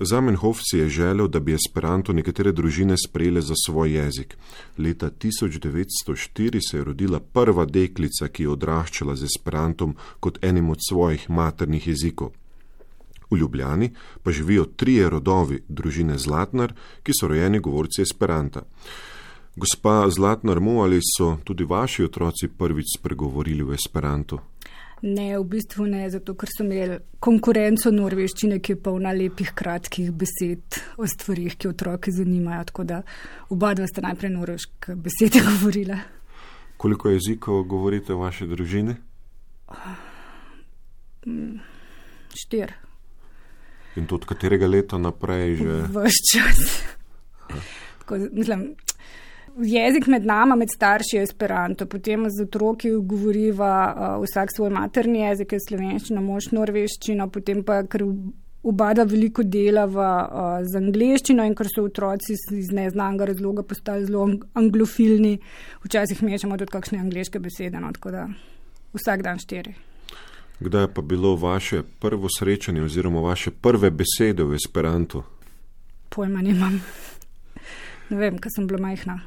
Zamenhof si je želel, da bi Esperanto nekatere družine sprejele za svoj jezik. Leta 1904 se je rodila prva deklica, ki je odraščala z Esperantom kot enim od svojih maternih jezikov. V Ljubljani pa živijo trije rodovi družine Zlatnar, ki so rojeni govorci Esperanta. Gospa Zlatnar, mu ali so tudi vaši otroci prvič spregovorili v Esperantu? Ne, v bistvu ne, zato ker so imeli konkurenco norveščine, ki je polna lepih kratkih besed o stvarih, ki otroke zanimajo. Tako da oba dva sta najprej norveške besede govorila. Koliko jezikov govorite v vaši družini? Štir. In to od katerega leta naprej že? Vse čas. Tako, mislim, jezik med nama, med starši je esperanto, potem z otroki govoriva uh, vsak svoj materni jezik, je slovenščina, mož norveščina, potem pa ker obada veliko dela v, uh, z angliščino in ker so otroci iz neznanega razloga postali zelo anglofilni, včasih mešamo tudi kakšne angliške besede, no, tako da vsak dan štiri. Kdaj je pa bilo vaše prvo srečanje oziroma vaše prve besede v esperantu? Pojma nimam. Ne vem, kaj sem bila majhna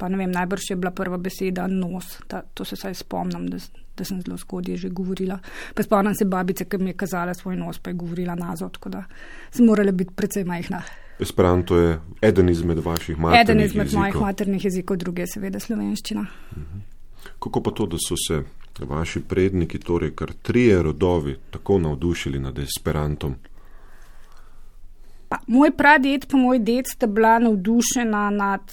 pa ne vem, najbrž je bila prva beseda nos, ta, to se saj spomnim, da, da sem zelo zgodaj že govorila. Pa spomnim se babice, ki mi je kazala svoj nos, pa je govorila nazo, tako da sem morala biti precej majhna. Esperanto je eden izmed vaših maternih jezikov. Eden izmed jezikov. mojih maternih jezikov, druge je seveda slovenščina. Mhm. Kako pa to, da so se vaši predniki, torej kar trije rodovi, tako navdušili nad Esperantom? Pa, moj praded, pa moj ded sta bila navdušena nad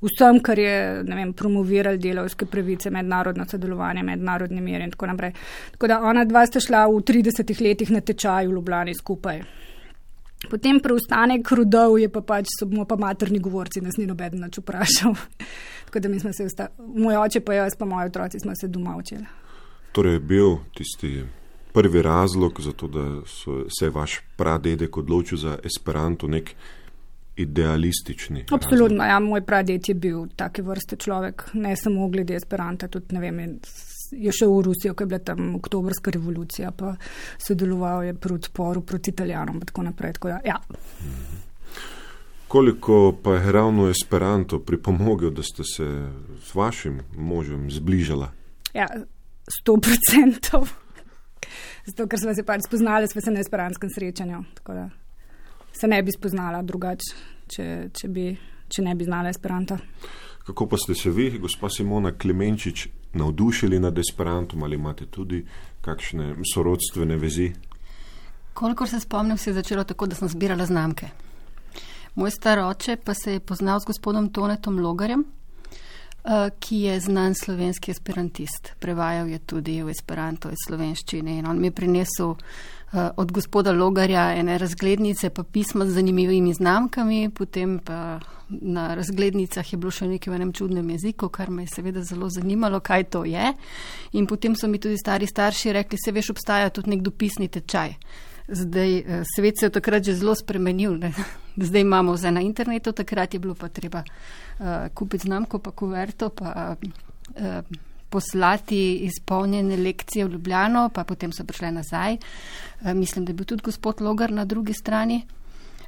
vsem, kar je vem, promoviral delovske pravice, mednarodno sodelovanje, mednarodni mir in tako naprej. Tako da ona dva sta šla v 30 letih na tečaj v Ljubljani skupaj. Potem preostanek rodov je pa pač, so bomo pa materni govorci, nas ni noben nač vprašal. tako da mi smo se, usta, moj oče pa jaz pa moji otroci smo se doma učili. Torej je bil tisti prvi razlog za to, da so se vaš pradedek odločil za Esperanto, nek idealistični. Absolutno, ja, moj praded je bil take vrste človek, ne samo glede Esperanta, tudi ne vem. Je šel v Rusijo, ko je bila tam oktobrska revolucija, pa sodeloval je pri odporu proti Italijanom in tako naprej. Tako da, ja. Koliko pa je ravno Esperanto pripomogel, da ste se s vašim možem zbližala? Ja, sto procentov. Zato, ker smo se pač spoznali, smo se na esperantskem srečanju se ne bi spoznala drugače, če, če, če ne bi znala esperanta. Kako pa ste se vi, gospa Simona Klemenčič, navdušili nad esperantom ali imate tudi kakšne sorodstvene vezi? Kolikor se spomnim, se je začelo tako, da sem zbirala znamke. Moj star oče pa se je poznal s gospodom Tonetom Logarjem, ki je znan slovenski esperantist. Prevajal je tudi v esperanto iz slovenščine in on mi je prinesel Eh, od gospoda Logarja ene razglednice, pa pisma z zanimivimi znamkami, potem pa na razglednicah je bilo še nekaj v enem čudnem jeziku, kar me je seveda zelo zanimalo, kaj to je. In potem so mi tudi stari starši rekli, se veš, obstaja tudi nek dopisni tečaj. Zdaj, eh, svet se je takrat že zelo spremenil. Ne? Zdaj imamo vse na internetu, takrat je bilo pa treba uh, kupiti znamko, pa kuverto, pa uh, poslati izpolnjene lekcije v Ljubljano, pa potem so prišle nazaj. Eh, mislim, da je bil tudi gospod Logar na drugi strani.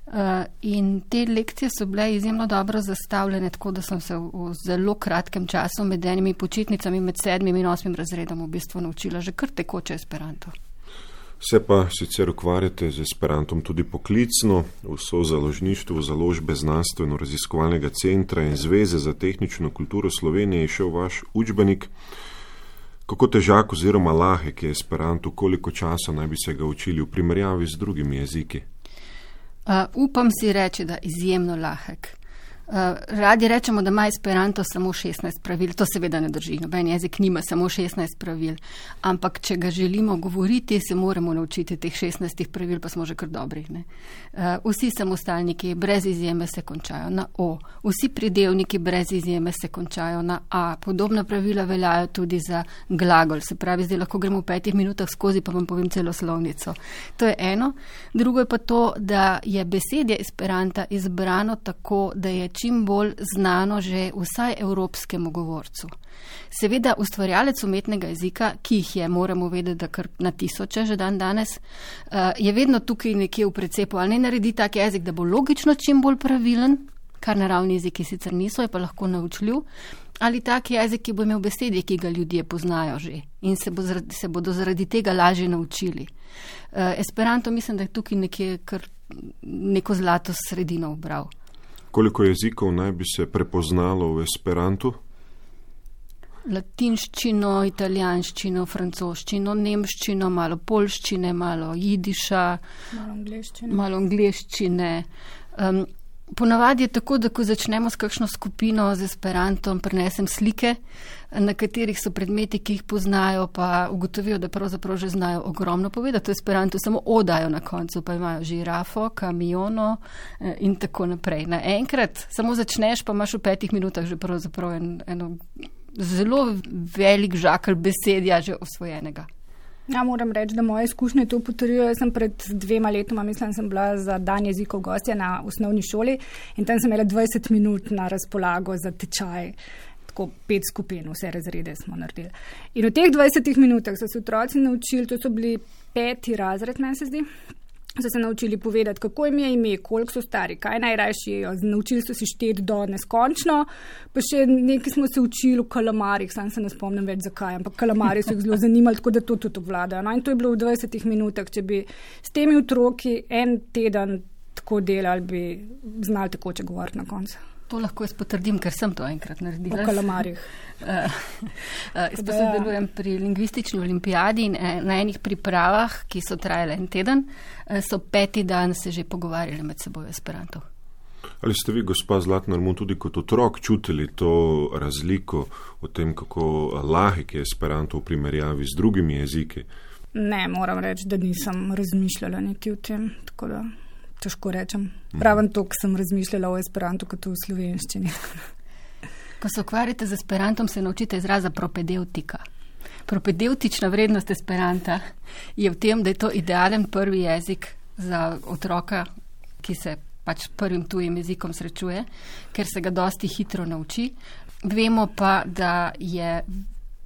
Eh, in te lekcije so bile izjemno dobro zastavljene, tako da sem se v zelo kratkem času med enimi počitnicami, med sedmim in osmim razredom, v bistvu naučila že kar tekoče esperanto. Se pa sicer ukvarjate z esperantom tudi poklicno, v založništvu založbe znanstveno-raziskovalnega centra in Zveze za tehnično kulturo Slovenije je šel vaš učbenik. Kako težak oziroma lahek je esperanto, koliko časa naj bi se ga učili v primerjavi z drugimi jeziki? Uh, upam si reči, da izjemno lahek. Eh, radi rečemo, da ima Esperanto samo 16 pravil. To seveda ne drži. Noben jezik nima samo 16 pravil. Ampak, če ga želimo govoriti, se moramo naučiti teh 16 pravil, pa smo že kar dobri. Ne? Eh, vsi samostalniki brez izjeme se končajo na O. Vsi pridelniki brez izjeme se končajo na A. Podobna pravila veljajo tudi za glagol. Se pravi, zdaj lahko gremo v petih minutah skozi, pa vam povem celo slovnico. To je eno. Drugo je pa to, da je besedje Esperanta izbrano tako, da je čim bolj znano že vsaj evropskemu govorcu. Seveda, ustvarjalec umetnega jezika, ki jih je, moramo vedeti, da kar na tisoče že dan danes, eh, je vedno tukaj nekje v precepu, ali ne naredi tak jezik, da bo logično čim bolj pravilen, kar naravni jeziki sicer niso, je pa lahko naučljiv, ali tak jezik, ki bo imel besede, ki ga ljudje poznajo že in se, bo zaradi, se bodo zaradi tega lažje naučili. Uh, Esperanto mislim, da je tukaj nekje kar neko zlato sredino obral. Koliko jezikov naj bi se prepoznalo v Esperantu? Latinščino, italijanščino, francoščino, nemščino, malo polščine, malo jidiša, Malo angleščine. malo angliščine. Um, ponavadi je tako, da ko začnemo s kakšno skupino z esperantom, prinesem slike, na katerih so predmeti, ki jih poznajo, pa ugotovijo, da pravzaprav že znajo ogromno povedati. To esperanto samo odajo na koncu, pa imajo žirafo, kamiono eh, in tako naprej. Naenkrat samo začneš, pa imaš v petih minutah že pravzaprav en, eno zelo velik žakl besedja že osvojenega. Ja, moram reči, da moje izkušnje to potrjujejo. Jaz sem pred dvema letoma, mislim, sem bila za dan jezikov gostja na osnovni šoli in tam sem imela 20 minut na razpolago za tečaj. Tako pet skupin, vse razrede smo naredili. In v teh 20 minutah so se otroci naučili, to so bili peti razred, meni se zdi. So se naučili povedati, kako jim je ime, koliko so stari, kaj najrajši jejo. Naučili so se šteti do neskončno, pa še nekaj smo se učili v kalamarjih, sam se ne spomnim več zakaj, ampak kalamarji so jih zelo zanimali, tako da to tudi obvladajo. No, in to je bilo v 20 minutah. Če bi s temi otroki en teden tako delali, bi znali tekoče govoriti na koncu. To lahko jaz potrdim, ker sem to enkrat V naredila. kalamarjih. Uh, Jaz pa ja. sodelujem pri lingvistični olimpijadi in eh, na enih pripravah, ki so trajale en teden, eh, so peti dan se že pogovarjali med seboj v Esperanto. Ali ste vi, gospa Zlatnar, mu tudi kot otrok čutili to razliko o tem, kako lahek je Esperanto v primerjavi z drugimi jeziki? Ne, moram reči, da nisem razmišljala niti o tem. Tako da težko rečem. Pravim to, kar sem razmišljala o esperantu, kot v slovenščini. Ko se ukvarjate z Esperantom, se naučite izraza propedeutika. Propedeutična vrednost Esperanta je v tem, da je to idealen prvi jezik za otroka, ki se pač prvim tujim jezikom srečuje, ker se ga dosti hitro nauči. Vemo pa, da je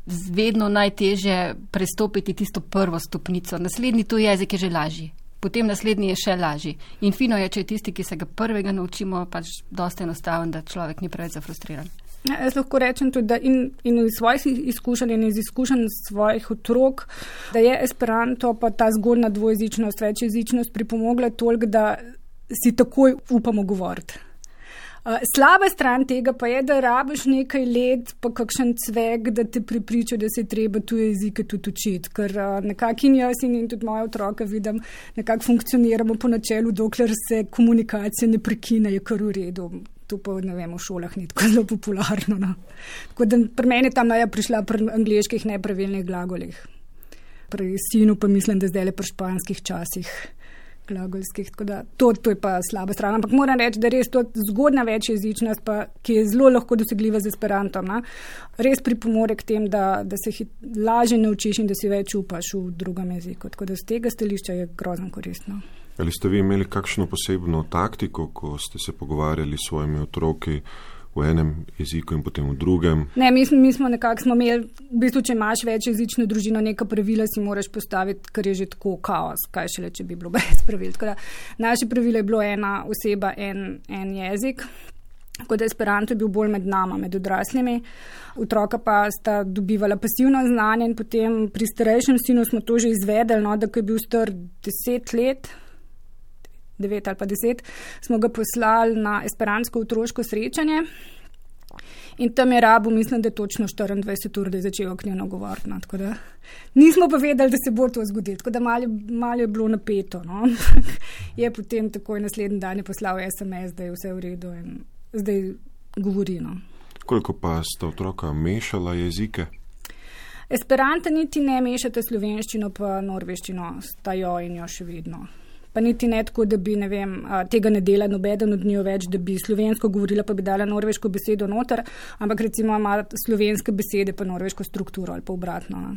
vedno najtežje prestopiti tisto prvo stopnico. Naslednji tuj jezik je že lažji. Potem naslednji je še lažji. In fino je, če je tisti, ki se ga prvega naučimo, pač dosta enostaven, da človek ni preveč zafrustriran. Ja, jaz lahko rečem tudi, da in, in iz svojih izkušenj in iz izkušenj svojih otrok, da je esperanto pa ta zgodna dvojezičnost, večjezičnost pripomogla toliko, da si takoj upamo govoriti. Uh, slaba stran tega pa je, da rabiš nekaj let, pa kakšen cvek, da te pripriča, da se je treba tu jezike tudi učiti. Ker uh, nekako in jaz in, in tudi moja otroka vidim, nekako funkcioniramo po načelu, dokler se komunikacija ne prekine, je kar v redu. To pa ne vem, v šolah ni tako zelo popularno. No. Tako da pri meni je ta meja prišla pri angliških nepravilnih glagolih. Pri sinu pa mislim, da zdaj le pri španskih časih glagolskih. Tako da to, to je pa slaba stran. Ampak moram reči, da res to zgodna večjezičnost, pa, ki je zelo lahko dosegljiva z esperantom, na, res pripomore k tem, da, da se hit, lažje naučiš in da si več upaš v drugem jeziku. Tako da z tega stališča je grozno koristno. Ali ste vi imeli kakšno posebno taktiko, ko ste se pogovarjali s svojimi otroki v enem jeziku in potem v drugem? Ne, mi, mi smo nekako smo imeli, v bistvu, če imaš večjezično družino, neka pravila si moraš postaviti, ker je že tako kaos, kaj šele, če bi bilo brez pravil. Tako da naše pravilo je bilo ena oseba, en, en jezik. Tako da Esperanto je bil bolj med nama, med odraslimi. Otroka pa sta dobivala pasivno znanje in potem pri starejšem sinu smo to že izvedeli, no, da ko je bil star deset let, devet ali pa deset, smo ga poslali na esperantsko otroško srečanje. In tam je rabo, mislim, da točno 24 ur, da je začel aktivno govoriti. No. Tako da Nismo pa vedeli, da se bo to zgodilo, tako da malo malo je bilo napeto. No. je potem takoj naslednji dan je poslal SMS, da je vse v redu in zdaj govori. No. Koliko pa sta otroka mešala jezike? Esperanta niti ne mešate slovenščino, pa norveščino, sta jo in jo še vedno. Pa niti ne tako, da bi ne vem, tega ne dela nobeden od njiju več, da bi slovensko govorila, pa bi dala norveško besedo noter, ampak recimo ima slovenske besede pa norveško strukturo ali pa obratno. no.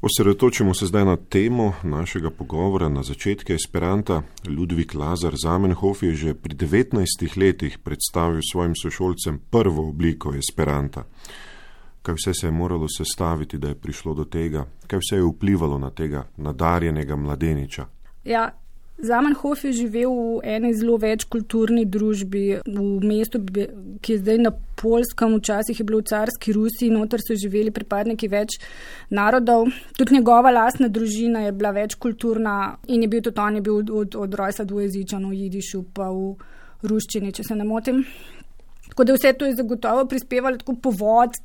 Osredotočimo se zdaj na temo našega pogovora na začetku Esperanta. Ludvik Lazar Zamenhof je že pri 19 letih predstavil svojim sošolcem prvo obliko Esperanta. Kaj vse se je moralo sestaviti, da je prišlo do tega, kaj vse je vplivalo na tega nadarjenega mladeniča? Ja, Zamenhof je živel v eni zelo večkulturni družbi, v mestu, ki je zdaj na Polskem, včasih je bilo v carski Rusiji, noter so živeli pripadniki več narodov. Tudi njegova lastna družina je bila večkulturna in je bil tudi on, je bil od, od rojstva dvojezičen v jidišu, pa v ruščini, če se ne motim. Tako da vse to je zagotovo prispevalo tako povod,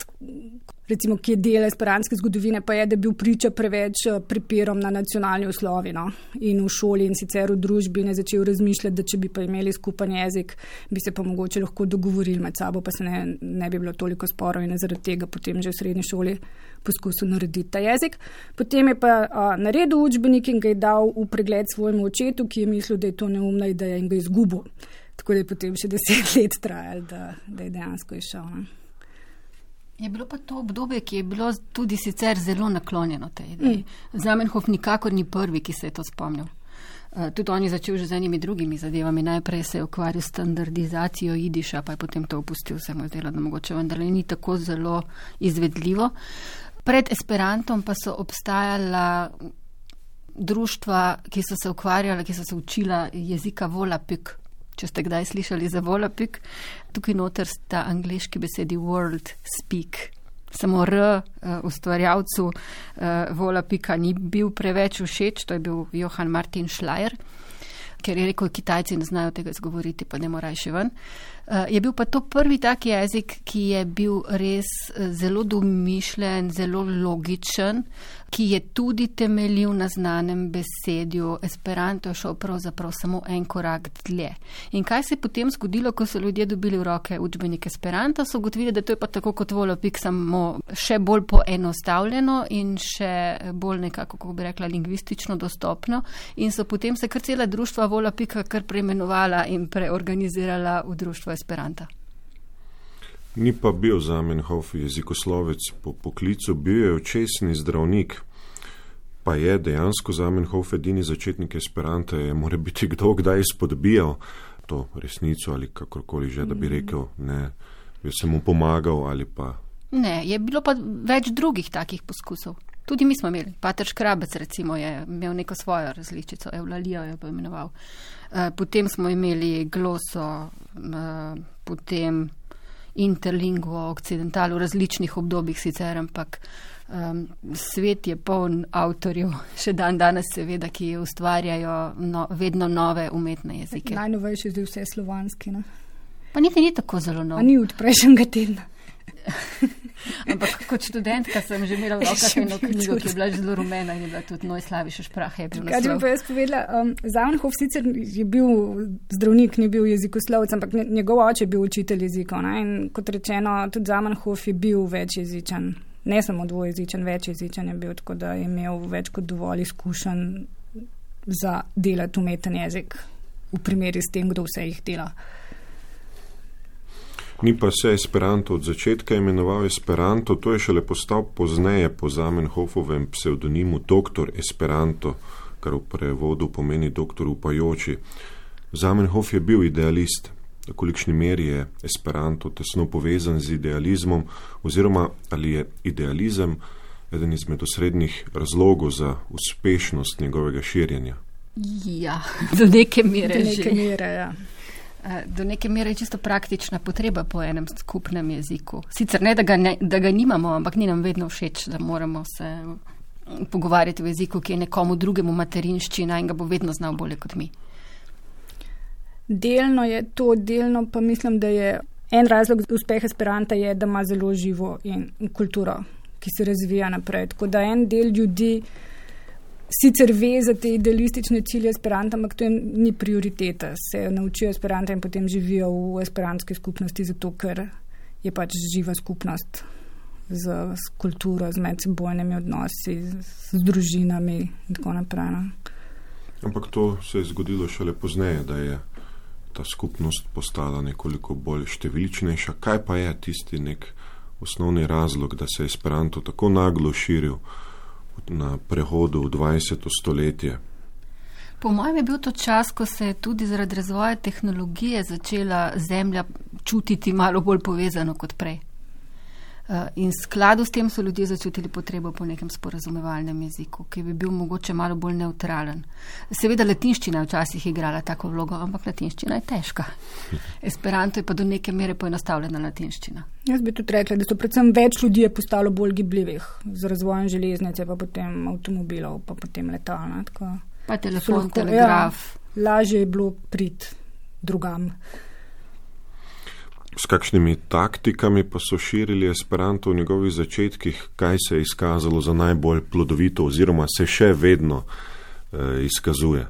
recimo, ki je del esperanske zgodovine, pa je, da je bil priča preveč eh, pripirom na nacionalni osnovi no? in v šoli in sicer v družbi ne začel razmišljati, da če bi pa imeli skupen jezik, bi se pa mogoče lahko dogovorili med sabo, pa se ne, ne bi bilo toliko sporov in zaradi tega potem že v srednji šoli poskusil narediti ta jezik. Potem je pa a, naredil učbenik in ga je dal v pregled svojemu očetu, ki je mislil, da je to neumna ideja in ga je izgubil. Tako da je potem še deset let trajalo, da, da je dejansko išel. Ne? Je bilo pa to obdobje, ki je bilo tudi sicer zelo naklonjeno tej ideji. Mm. Zamenhof nikakor ni prvi, ki se je to spomnil. Uh, tudi on je začel že z enimi drugimi zadevami. Najprej se je ukvarjal s standardizacijo jidiša, pa je potem to opustil. Se mu je zdelo, da mogoče vendar ni tako zelo izvedljivo. Pred Esperantom pa so obstajala društva, ki so se ukvarjala, ki so se učila jezika volapik če ste kdaj slišali za volapik, tukaj noter sta angliški besedi world speak. Samo R uh, ustvarjalcu uh, volapika ni bil preveč všeč, to je bil Johan Martin Schleier, ker je rekel, Kitajci ne znajo tega izgovoriti, pa ne morajo še ven. Uh, je bil pa to prvi tak jezik, ki je bil res zelo domišljen, zelo logičen, ki je tudi temeljil na znanem besedju. Esperanto je šel pravzaprav samo en korak dlje. In kaj se je potem zgodilo, ko so ljudje dobili v roke učbenik Esperanta, so ugotovili, da to je pa tako kot volopik, samo še bolj poenostavljeno in še bolj nekako, kako bi rekla, lingvistično dostopno. In so potem se kar cela društva volopika kar preimenovala in preorganizirala v društvo Esperanta. Ni pa bil Zamenhof jezikoslovec po poklicu, bil je očesni zdravnik. Pa je dejansko Zamenhof edini začetnik Esperanta, je mora biti kdo kdaj spodbijal to resnico ali kakorkoli že, da bi rekel, ne, bi se mu pomagal ali pa. Ne, je bilo pa več drugih takih poskusov. Tudi mi smo imeli. Pater Škrabec recimo je imel neko svojo različico, Eulalijo je pa imenoval. Eh, potem smo imeli gloso, eh, potem interlinguo occidental v različnih obdobjih sicer, ampak um, svet je poln avtorjev, še dan danes seveda, ki ustvarjajo no, vedno nove umetne jezike. Najnovejši zdaj vse slovanski. Ne? Pa niti ni tako zelo nov. Ni od prejšnjega tedna. Ampak kot študentka sem že imela v rokah eno knjigo, ki je bila zelo rumena in je bila tudi moj slaviše šprahe. Kaj bi pa jaz povedala? Um, Zavnhov sicer je bil zdravnik, ni bil jezikoslovec, ampak njegov oče je bil učitelj jezikov. Ne? In kot rečeno, tudi Zavnhov je bil večjezičen. Ne samo dvojezičen, večjezičen je bil, tako da je imel več kot dovolj izkušenj za delati umeten jezik v primeri s tem, kdo vse jih dela. Ni pa se Esperanto od začetka imenoval Esperanto, to je šele postal pozneje po Zamenhofovem pseudonimu Doktor Esperanto, kar v prevodu pomeni doktor upajoči. Zamenhof je bil idealist. V kolikšni meri je Esperanto tesno povezan z idealizmom, oziroma ali je idealizem eden izmed osrednjih razlogov za uspešnost njegovega širjenja? Ja, do neke mere. Do neke mere, ja. Eh, do neke mere čisto praktična potreba po enem skupnem jeziku. Sicer ne da, ga ne, da ga nimamo, ampak ni nam vedno všeč, da moramo se pogovarjati v jeziku, ki je nekomu drugemu materinščina in ga bo vedno znal bolje kot mi. Delno je to, delno pa mislim, da je en razlog uspeha Esperanta, je, da ima zelo živo in kulturo, ki se razvija naprej. Tako da en del ljudi sicer ve za te idealistične cilje Esperanta, ampak to jim ni prioriteta. Se naučijo Esperanta in potem živijo v esperantski skupnosti, zato ker je pač živa skupnost z, z kulturo, z medsebojnimi odnosi, z, z družinami in tako naprej. No. Ampak to se je zgodilo šele pozneje, da je ta skupnost postala nekoliko bolj številčnejša. Kaj pa je tisti nek osnovni razlog, da se je Esperanto tako naglo širil? Na prehodu v 20. stoletje. Po mojem je bil to čas, ko se je tudi zaradi razvoja tehnologije začela Zemlja čutiti malo bolj povezano kot prej. Eh, in skladu s tem so ljudje začutili potrebo po nekem sporazumevalnem jeziku, ki bi bil mogoče malo bolj neutralen. Seveda latinščina je včasih igrala tako vlogo, ampak latinščina je težka. Esperanto je pa do neke mere poenostavljena latinščina. Jaz bi tudi rekla, da so predvsem več ljudi postalo bolj gibljivih z razvojem železnice, pa potem avtomobilov, pa potem letalna. Pa telefon, lahko, telegraf. Ja, lažje je bilo prid drugam. S kakšnimi taktikami pa so širili Esperanto v njegovih začetkih, kaj se je izkazalo za najbolj plodovito oziroma se še vedno eh, izkazuje?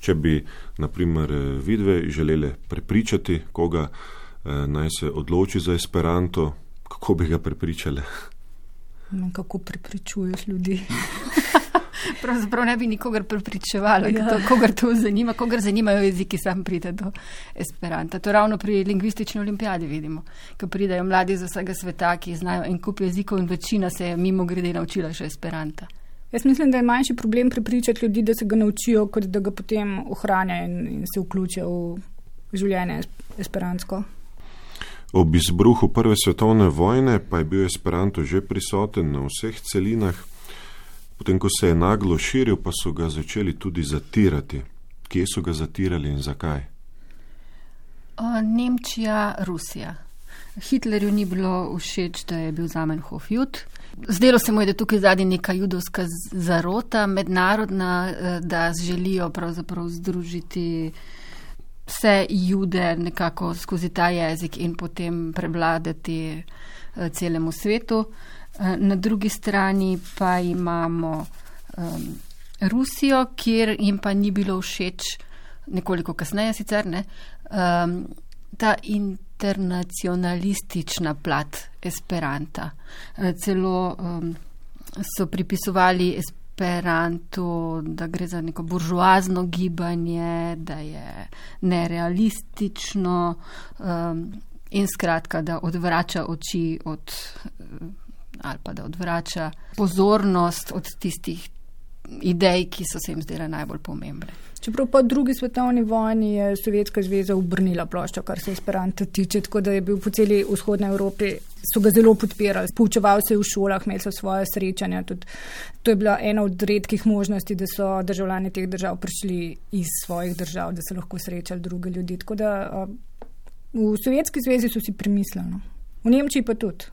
Če bi, naprimer, eh, vidve želeli prepričati koga eh, naj se odloči za Esperanto, kako bi ga prepričali? No, kako prepričuješ ljudi? Pravzaprav ne bi nikogar prepričevali, ja. to, kogar to zanima, kogar zanimajo jeziki, sam pride do Esperanta. To ravno pri lingvistični olimpijadi vidimo, ko pridajo mladi iz vsega sveta, ki znajo en kup jezikov in večina se je mimo grede naučila še Esperanta. Jaz mislim, da je manjši problem prepričati ljudi, da se ga naučijo, kot da ga potem ohranjajo in, in se vključijo v življenje esperantsko. Ob izbruhu Prve svetovne vojne pa je bil Esperanto že prisoten na vseh celinah. Potem, ko se je naglo širil, pa so ga začeli tudi zatirati. Kje so ga zatirali in zakaj? Nemčija, Rusija. Hitlerju ni bilo všeč, da je bil Zamenhof jud. Zdelo se mu je, da tukaj zadnji neka judovska zarota, mednarodna, eh, da želijo pravzaprav združiti vse jude nekako skozi ta jezik in potem prevladati eh, celemu svetu. Eh, na drugi strani pa imamo um, Rusijo, kjer jim pa ni bilo všeč, nekoliko kasneje sicer, ne, um, ta internacionalistična plat Esperanta. Uh, celo um, so pripisovali Esperantu, da gre za neko buržoazno gibanje, da je nerealistično um, in skratka, da odvrača oči od. Uh, ali pa da odvrača pozornost od tistih idej, ki so se jim zdele najbolj pomembne. Čeprav po drugi svetovni vojni je Sovjetska zveza obrnila ploščo, kar se Esperanta tiče, tako da je bil po celi vzhodni Evropi, so ga zelo podpirali, poučeval se je v šolah, imeli so svoje srečanja. Tudi, to je bila ena od redkih možnosti, da so državljani teh držav prišli iz svojih držav, da so lahko srečali druge ljudi. Tako da v Sovjetski zvezi so si premislili, no. v Nemčiji pa tudi.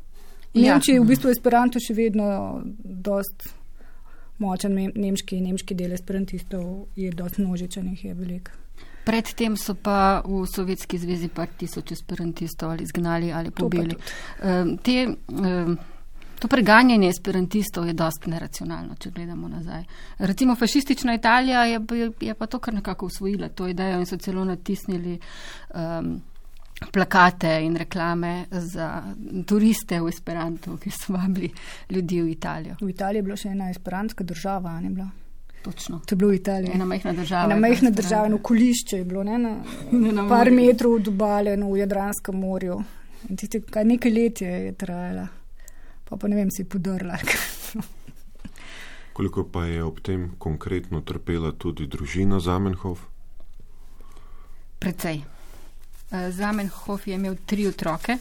V ja. Nemčiji je v bistvu Esperanto še vedno dost močen, nemški, nemški del esperantistov je dost množičen, jih je veliko. Predtem so pa v Sovjetski zvezi par tisoč esperantistov ali izgnali ali pobili. Um, te, um, to preganjanje esperantistov je dost neracionalno, če gledamo nazaj. Recimo fašistična Italija je, je pa to kar nekako usvojila, to idejo in so celo natisnili. Um, plakate in reklame za turiste v Esperanto, ki so vabili ljudi v Italijo. V Italiji je bila še ena esperantska država, ne bila? Točno. To je bilo v Italiji. Ena majhna država. Ena majhna država, eno kolišče je bilo, ne, na, na par morju. metrov od obale, no, v Jadranskem morju. In tiste, kaj nekaj let je, je trajala, pa pa ne vem, si podrla. Koliko pa je ob tem konkretno trpela tudi družina Zamenhof? Precej. Eh, Zamenhof je imel tri otroke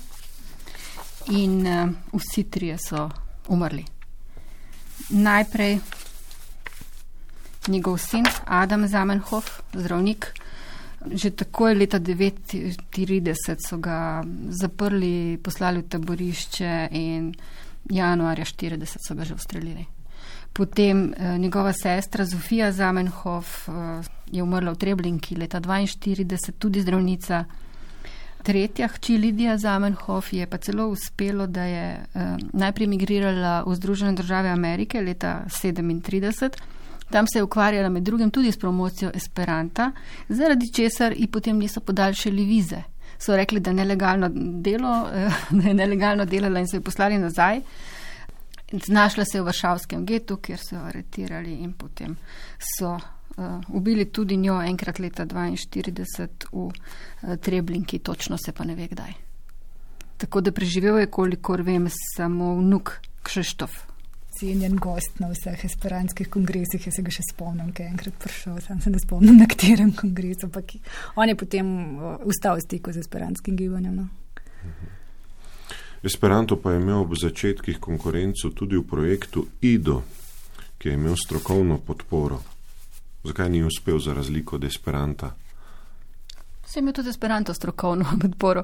in uh, vsi trije so umrli. Najprej njegov sin Adam Zamenhof, zdravnik, že takoj leta 1939 so ga zaprli, poslali v taborišče in januarja 1940 so ga že ustrelili. Potem eh, njegova sestra Zofija Zamenhof eh, je umrla v Treblinki leta 1942, tudi zdravnica. Tretja hči Lidija Zamenhof je pa celo uspelo, da je um, najprej migrirala v Združene države Amerike leta 1937. Tam se je ukvarjala med drugim tudi s promocijo Esperanta, zaradi česar ji potem niso podaljšali vize. So rekli, da, delo, da je nelegalno delala in so jo poslali nazaj. Znašla se je v Varšavskem getu, kjer so jo aretirali in potem so ubili tudi njo enkrat leta 1942 v uh, Treblinki, točno se pa ne ve kdaj. Tako da preživel je, kolikor vem, samo vnuk Kšeštof. cenjen gost na vseh esperantskih kongresih. Jaz se ga še spomnim, ker je enkrat prišel, sam se ne spomnim na katerem kongresu, ampak on je potem ustal v stiku z esperantskim gibanjem. No. Esperanto pa je imel ob začetkih konkurenco tudi v projektu IDO, ki je imel strokovno podporo. Zakaj ni uspel za razliko od Esperanta? Vse ima tudi Esperanto strokovno podporo.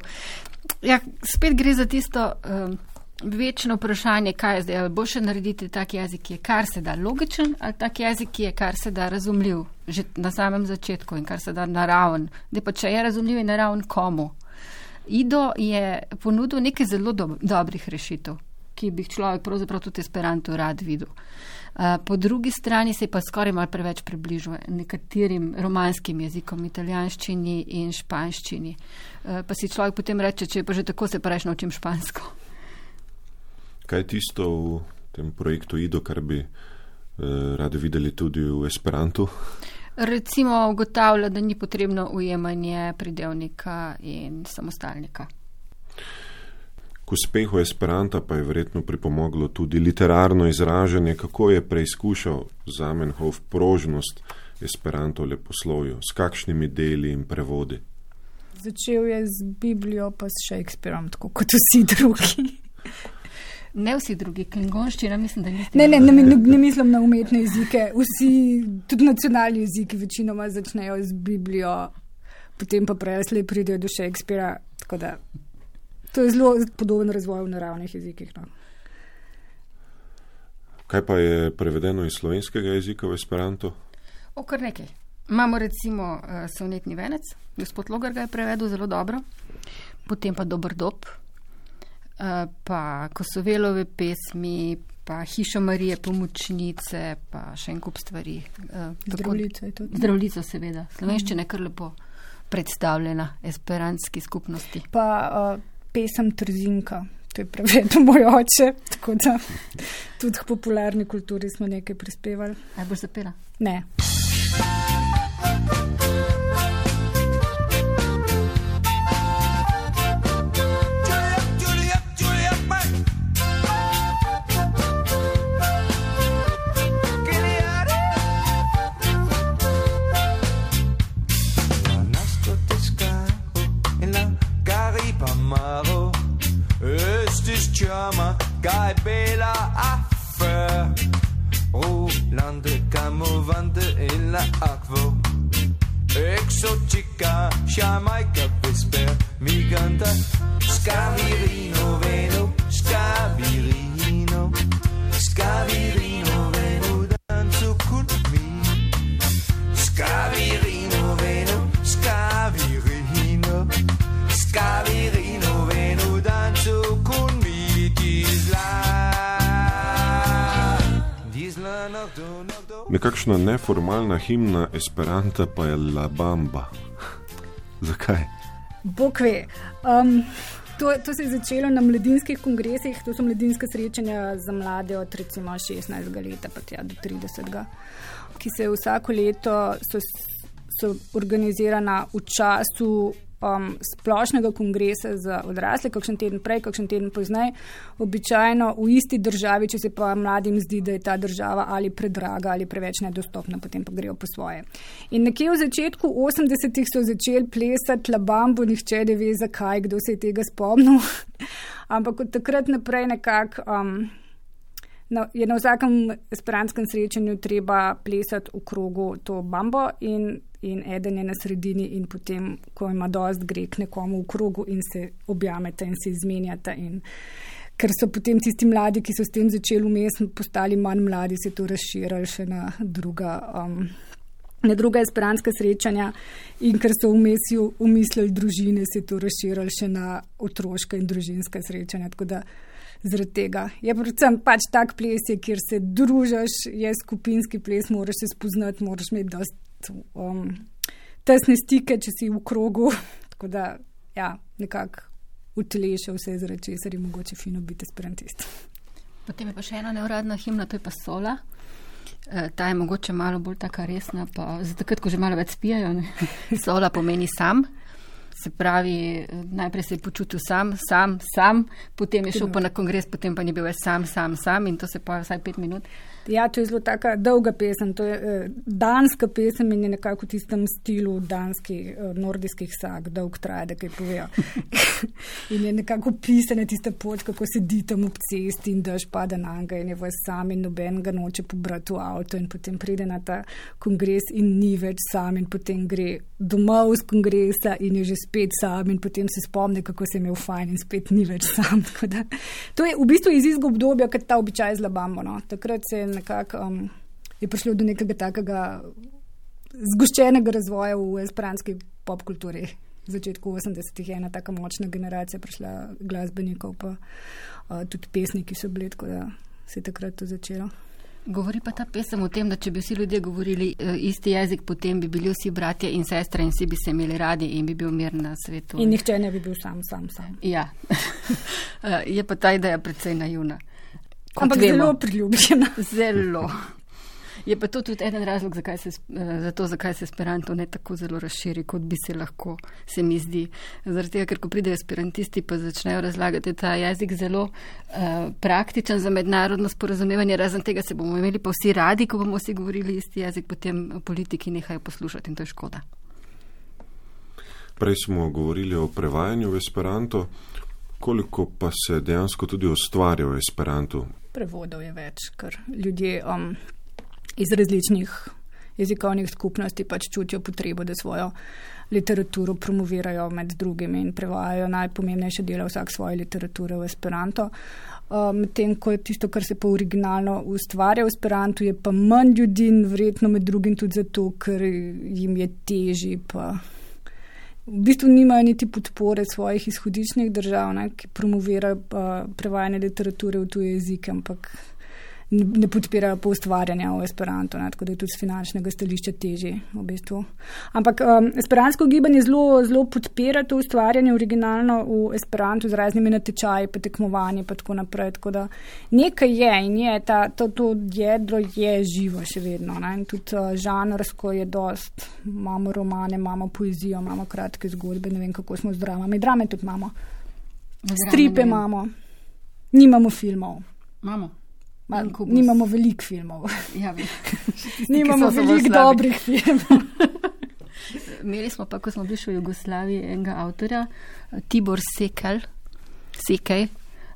Ja, spet gre za tisto um, večno vprašanje, kaj je zdaj. Ali bo še narediti tak jezik, ki je kar se da logičen, ali tak jezik, ki je kar se da razumljiv že na samem začetku in kar se da naraven. Da pa če je razumljiv in naraven komu. Ido je ponudil nekaj zelo do dobrih rešitev, ki bi jih človek pravzaprav tudi Esperanto rad videl. Uh, po drugi strani se pa skoraj malo preveč približuje nekaterim romanskim jezikom, italijanščini in španščini. Uh, pa si človek potem reče, če je pa že tako, se pa reč naučim špansko. Kaj je tisto v tem projektu IDO, kar bi eh, radi videli tudi v Esperantu? Recimo ugotavlja, da ni potrebno ujemanje pridevnika in samostalnika. K uspehu Esperanta pa je verjetno pripomoglo tudi literarno izražanje, kako je preizkušal Zamenhof prožnost Esperanto leposlovju, s kakšnimi deli in prevodi. Začel je z Biblijo, pa s Shakespeareom, tako kot vsi drugi. Ne vsi drugi, klingonščina, mislim, da niste. Ne, ne, ne, ne, ne mislim na umetne jezike. Vsi, tudi nacionalni jeziki, večinoma začnejo z Biblijo, potem pa presle pridejo do Shakespearea. To je zelo podoben razvoj v naravnih jezikih. No. Kaj pa je prevedeno iz slovenskega jezika v Esperanto? O kar nekaj. Imamo recimo uh, sonetni venec, gospod Logar ga je prevedel zelo dobro, potem pa dober dob, Eh, pa Kosovelove pesmi, pa Hiša Marije pomočnice, pa še en kup stvari. Eh, Zdravljica je tudi. Zdravljica, seveda. Slovenščina je kar lepo predstavljena esperantski skupnosti. Pa uh, pesem Trzinka. To je prevedel moj oče, tako da tudi v popularni kulturi smo nekaj prispevali. Aj boš zapela? Ne. chiama Gai bella affe Rolande camovante in la acqua Exotica Jamaica vesper Mi canta Scavirino veno Nekakšna neformalna himna Esperanta pa je La Bamba. Zakaj? Bog ve. Um, to, to se je začelo na mladinskih kongresih, to so mladinske srečanja za mlade od recimo 16 let pa tja do 30, ki se vsako leto so, so organizirana v času um, splošnega kongresa za odrasle, kakšen teden prej, kakšen teden pozneje, običajno v isti državi, če se pa mladim zdi, da je ta država ali predraga ali preveč nedostopna, potem pa grejo po svoje. In nekje v začetku 80-ih so začeli plesati labambo, nihče ne ve, zakaj, kdo se je tega spomnil. Ampak od takrat naprej nekako. Um, Na, je na vsakem esperanskem srečanju treba plesati v krogu to bambo, in in eden je na sredini, in potem, ko ima dost, gre k nekomu v krogu in se objamete in se izmenjate. In ker so potem tisti mladi, ki so s tem začeli vmes, postali manj mladi, se to razširili še na druga. Um, Na druga esperanska srečanja, in ker so vmes umislili družine, se je to razširilo še na otroška in družinska srečanja. Tako da zaradi tega je predvsem pač tak ples, kjer se družiš, je skupinski ples, moraš se spoznati, moraš imeti dosti um, tesne stike, če si v krogu. Tako da, ja, nekako uteleša vse, zaradi česar je mogoče fino biti esperantist. Potem je pa še ena neuradna himna, to je pa sola. E, ta je mogoče malo bolj taka resna, pa zato, ko že malo več spijajo. Sola pomeni sam. Se pravi, najprej se je počutil sam, sam, sam, potem je šel pa na kongres, potem pa ni bil več sam, sam, sam in to se poje vsaj pet minut. Ja, to je zelo taka dolga pesem, to je eh, danska pesem in je nekako v tistem stilu danskih, eh, nordijskih sag, dolg traja, da kaj povejo. in je nekako pisane tiste pot, kako sedi tam ob cesti in daš pada na njega in je vas sam in noben ga noče pobrati v avto in potem pride na ta kongres in ni več sam in potem gre domov z kongresa in je že spet sam in potem se spomni, kako se je imel fajn in spet ni več sam. Da, to je v bistvu iz izgub obdobja, kad ta običaj zlabamo. No. Takrat se je nekako um, je prišlo do nekega takega zgoščenega razvoja v esperanski popkulturi. V začetku 80-ih je ena tako močna generacija prišla glasbenikov, pa uh, tudi pesniki so bili, tako da se je takrat to začelo. Govori pa ta pesem o tem, da če bi vsi ljudje govorili uh, isti jezik, potem bi bili vsi bratje in sestre in vsi bi se imeli radi in bi bil mir na svetu. In nihče ne bi bil sam, sam, sam. Ja, uh, je pa ta ideja najuna. Kot Ampak vemo. zelo priljubljena. Zelo. Je pa to tudi eden razlog, zakaj se, eh, za to, zakaj se Esperanto ne tako zelo razširi, kot bi se lahko, se mi zdi. Zaradi tega, ker ko pridejo esperantisti, pa začnejo razlagati ta jezik zelo uh, praktičen za mednarodno sporazumevanje, razen tega se bomo imeli pa vsi radi, ko bomo vsi govorili isti jezik, potem politiki nehajo poslušati in to je škoda. Prej smo govorili o prevajanju v Esperanto, koliko pa se dejansko tudi ustvarja v Esperantu. Prevodov je več, ker ljudje um, iz različnih jezikovnih skupnosti pač čutijo potrebo, da svojo literaturo promovirajo med drugimi in prevajajo najpomembnejše dele vsak svoje literature v Esperanto. Medtem, um, ko je tisto, kar se pa originalno ustvarja v Esperantu, je pa manj ljudi in verjetno med drugim tudi zato, ker jim je teži pa v bistvu nimajo niti podpore svojih izhodiščnih držav, ne, ki promovirajo uh, prevajanje literature v tuje jezike, ampak ne, podpirajo pa ustvarjanja v Esperanto, ne, tako da je tudi z finančnega stališča težje v bistvu. Ampak um, esperansko gibanje zelo, zelo podpira to ustvarjanje originalno v Esperanto z raznimi natečaji, pa tekmovanji in tako naprej. Tako da nekaj je in je ta, to, to jedro je živo še vedno. Ne, in tudi uh, žanrsko je dost, imamo romane, imamo poezijo, imamo kratke zgodbe, ne vem kako smo z dramami. Drame tudi imamo. Stripe imamo, nimamo filmov. Imamo. Ma, Veliko bo- nimamo veliko filmov, Ja, nimamo veliko dobrih filmov. Imeli smo pa, ko smo bili še v Jugoslaviji, enega avtorja, Tibor Sekel, Sekej.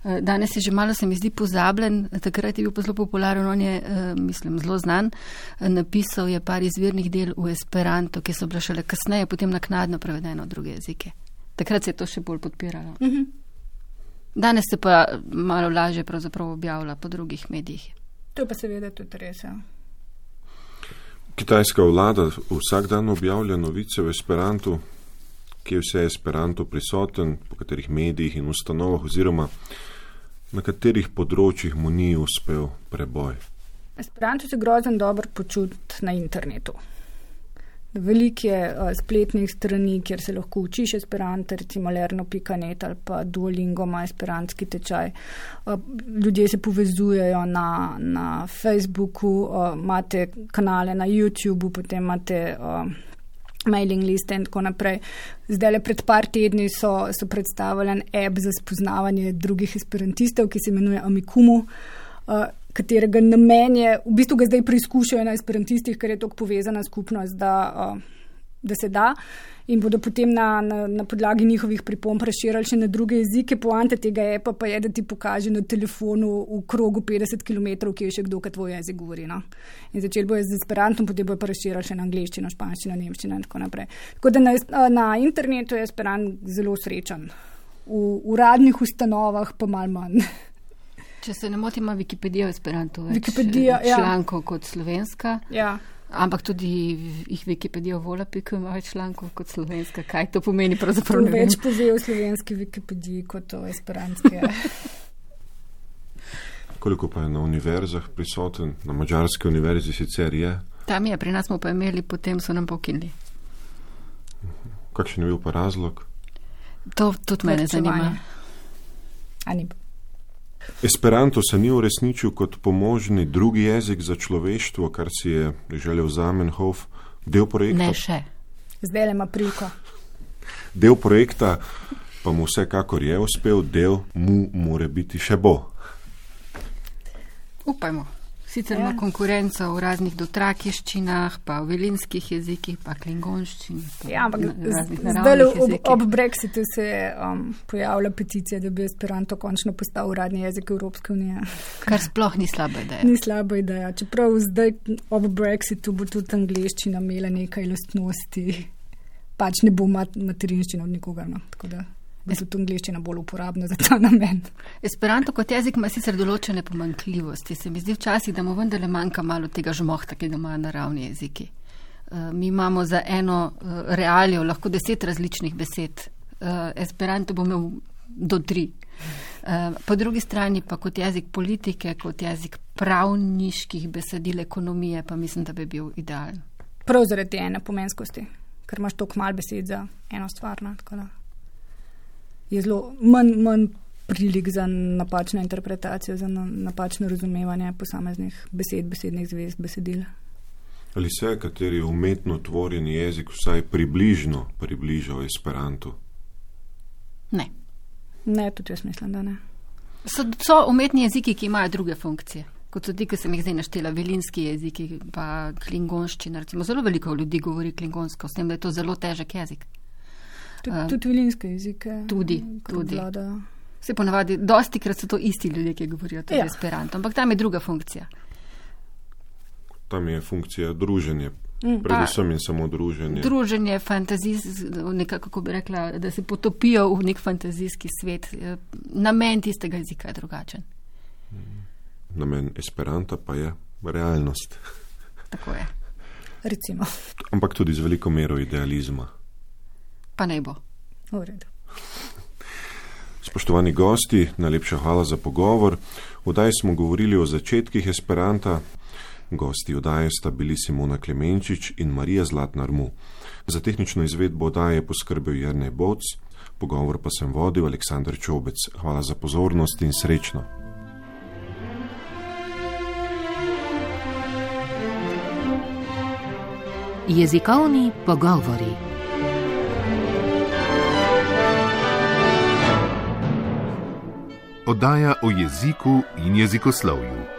Eh, Danes je že malo, se mi zdi, pozabljen, takrat je bil pa zelo popularen, on je, eh, mislim, zelo znan. Napisal je par izvirnih del v Esperanto, ki so bile šele kasneje, potem naknadno prevedeno v druge jezike. Takrat se je to še bolj podpiralo. Danes se pa malo lažje pravzaprav objavlja po drugih medijih. To pa seveda tudi res. Ja. Kitajska vlada vsak dan objavlja novice v Esperantu, kje vse je Esperanto prisoten, po katerih medijih in ustanovah, oziroma na katerih področjih mu ni uspel preboj. Esperanto se grozen dobro počuti na internetu. Veliko je uh, spletnih strani, kjer se lahko učiš esperanto, recimo lerno.net ali pa Duolingo ima esperantski tečaj. Uh, ljudje se povezujejo na, na Facebooku, uh, imate kanale na YouTubu, potem imate uh, mailing liste in tako naprej. Zdaj le pred par tedni so, so predstavili en app za spoznavanje drugih esperantistov, ki se imenuje Amikumu. Uh, katerega namen je, v bistvu ga zdaj preizkušajo na esperantistih, ker je tako povezana skupnost, da, da se da. In bodo potem na, na, na podlagi njihovih pripomb razširili še na druge jezike. Poanta tega je pa, je, da ti pokaže na telefonu v krogu 50 km, kje je še kdo, ki tvoj jezik govori. No? In začeli bojo z esperantom, potem bojo pa razširili še na angliščino, španščino, nemščino in tako naprej. Tako da na, na internetu je esperant zelo srečen. V uradnih ustanovah pa mal manj. Če se ne motim, ima Wikipedija v Esperantu več Wikipedija, eh, ja. člankov kot slovenska. ja. Ampak tudi jih Wikipedija vola, pika ima več člankov kot slovenska. Kaj to pomeni pravzaprav? ne. Več pove o slovenski Wikipediji kot o esperantski. Koliko pa je na univerzah prisoten, na mačarski univerzi sicer je, Tam je, pri nas smo pa imeli, potem so nam pokinili. kakšen je bil pa razlog? To tudi mene zanima. A ni. Esperanto se ni uresničil kot pomožni drugi jezik za človeštvo, kar si je želel Zamenhof, del projekta. Ne še. Zdaj le ima priliko. Del projekta pa mu vsekakor je uspel, del mu more biti še bo. Upajmo. Sicer ima Ja. konkurenco v raznih dotrakiščinah, pa v velinskih jezikih, pa klingonščini. pa Ja, ampak zdaj ob, ob Brexitu se je um, pojavila peticija, da bi Esperanto končno postal uradni jezik Evropske unije. Kar sploh ni slaba ideja. Ni slaba ideja. Čeprav zdaj ob Brexitu bo tudi angliščina imela nekaj lastnosti, pač ne bo mat materinščina od nikogar. No. Tako da bo tudi angliščina bolj uporabna za ta namen. Esperanto kot jezik ima sicer določene pomankljivosti. Se mi zdi včasih, da mu vendarle manjka malo tega žmohta, ki ga imajo naravni jeziki. Uh, mi imamo za eno uh, realijo lahko deset različnih besed. Uh, Esperanto bo imel do tri. Po drugi strani pa kot jezik politike, kot jezik pravniških besedil ekonomije, pa mislim, da bi bil idealen. Prav zaradi ene pomenskosti, ker imaš toliko mal besed za eno stvar. No, tako da je zelo manj, manj prilik za napačno interpretacijo, za na, napačno razumevanje posameznih besed, besednih zvezd, besedil. Ali se kateri umetno tvorjeni jezik vsaj približno približal Esperantu? Ne. Ne, tudi jaz mislim, da ne. So, so umetni jeziki, ki imajo druge funkcije. Kot so ti, ki sem jih zdaj naštela, velinski jeziki, pa klingonščina. Recimo, zelo veliko ljudi govori klingonsko, s tem, da je to zelo težek jezik. Tudi, tudi vilinske jezike. tudi, tudi. Vladajo. Vse ponavadi, dosti krat so to isti ljudje, ki govorijo tudi Ja. esperanto, ampak tam je druga funkcija. Tam je funkcija druženje, Mm, predvsem in samo druženje. Druženje, nekako kako bi rekla, da se potopijo v nek fantazijski svet. Eh, Namen tistega jezika je drugačen. Namen Esperanta pa je realnost, Tako je. Recimo, ampak tudi z veliko mero idealizma. Pa naj bo. v redu. Spoštovani gosti, najlepša hvala za pogovor. Vdaj smo govorili o začetkih Esperanta. Gosti odaje sta bili Simona Klemenčič in Marija Zlatnar Mu. Za tehnično izvedbo odaje poskrbel Jrnej Boc, pogovor pa sem vodil Aleksandr Čobec. Hvala za pozornost in srečno. Jezikovni pogovori. Oddaja o jeziku in jezikoslovju.